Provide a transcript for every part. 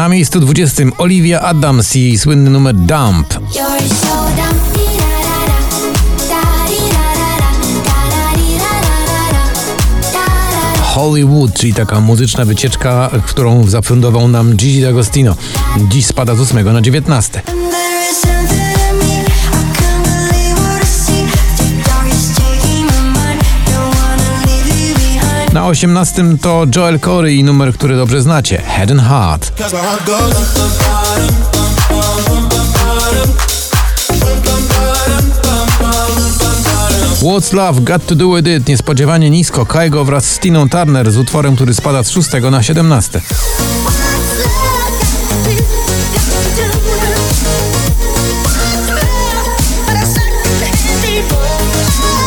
Na miejscu 20 Olivia Adams i słynny numer Dump. Hollywood, czyli taka muzyczna wycieczka, którą zafundował nam Gigi D'Agostino. Dziś spada z 8 na 19. Na 18 to Joel Corey i numer, który dobrze znacie, Head and Heart. What's Love Got To Do With It niespodziewanie nisko, Kaigo wraz z Tiną Turner z utworem, który spada z 6 na 17.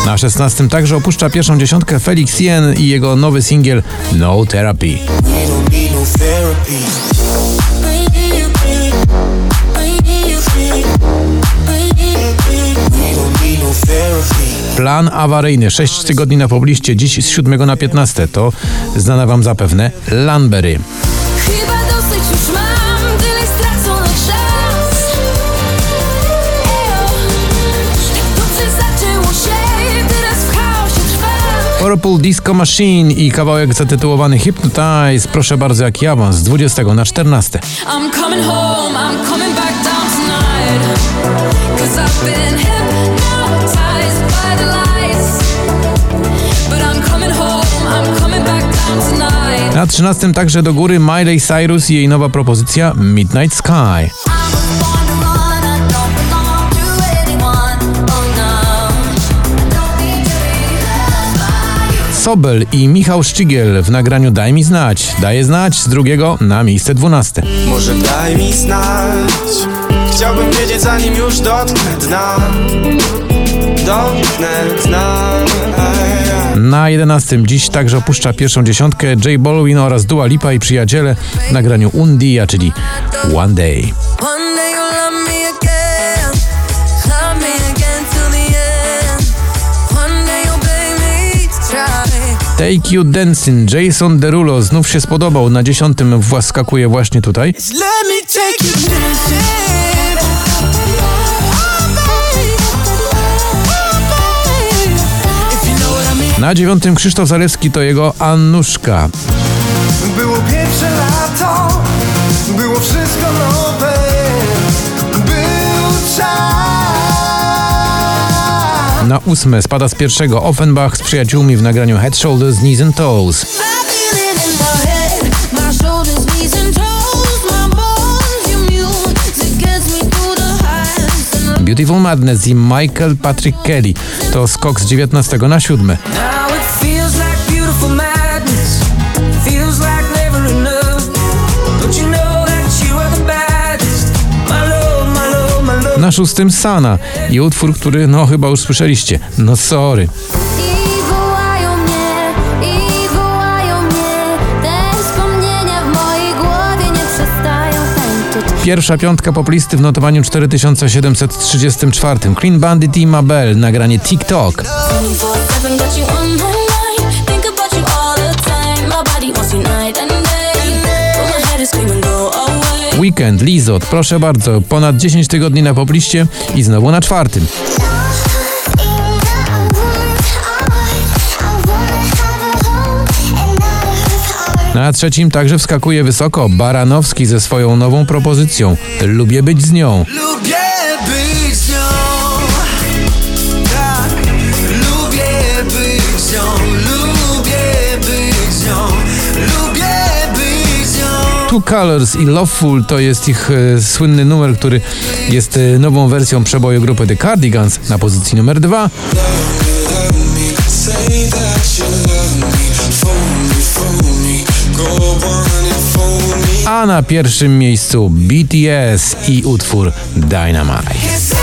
Na 16 także opuszcza pierwszą dziesiątkę Felix Jen i jego nowy singiel no therapy. Plan awaryjny, 6 tygodni na pobliście, dziś z 7 na 15. To znana wam zapewne Lanbery. Purple Disco Machine i kawałek zatytułowany Hypnotize, proszę bardzo, jak ja z 20 na 14. I'm coming home, I'm coming back down tonight. Cause I've been hypnotized by the lights. But I'm coming home, I'm coming back down tonight. Na 13 także do góry Miley Cyrus i jej nowa propozycja Midnight Sky. Sobel i Michał Szczygiel w nagraniu Daj mi znać. Daje znać z drugiego na miejsce 12. Może daj mi znać. Chciałbym wiedzieć zanim już dotknę dna. Dotknę dna. Na 11 dziś także opuszcza pierwszą dziesiątkę J Balwin oraz Dua Lipa i przyjaciele w nagraniu Undia, czyli One Day. Take You Dancing, Jason Derulo znów się spodobał. Na dziesiątym właskakuje właśnie tutaj. Na dziewiątym Krzysztof Zalewski to jego Annuszka. Było pierwsze lato, było wszystko nowe, Na ósme spada z pierwszego Offenbach z przyjaciółmi w nagraniu Head, Shoulders, Knees and Toes. Beautiful Madness i Michael Patrick Kelly to skok z 19 na 7. Na szóstym Sana i utwór, który no chyba już słyszeliście. No sorry. Pierwsza piątka poplisty w notowaniu 4734. Clean Bandit i Mabel, nagranie TikTok. Weekend, Lizot, proszę bardzo, ponad 10 tygodni na pobliście i znowu na czwartym. Na trzecim także wskakuje wysoko Baranowski ze swoją nową propozycją. Lubię być z nią. Lubię Two Colors i Loveful to jest ich e, słynny numer, który jest e, nową wersją przeboju grupy The Cardigans na pozycji numer dwa. A na pierwszym miejscu BTS i utwór Dynamite.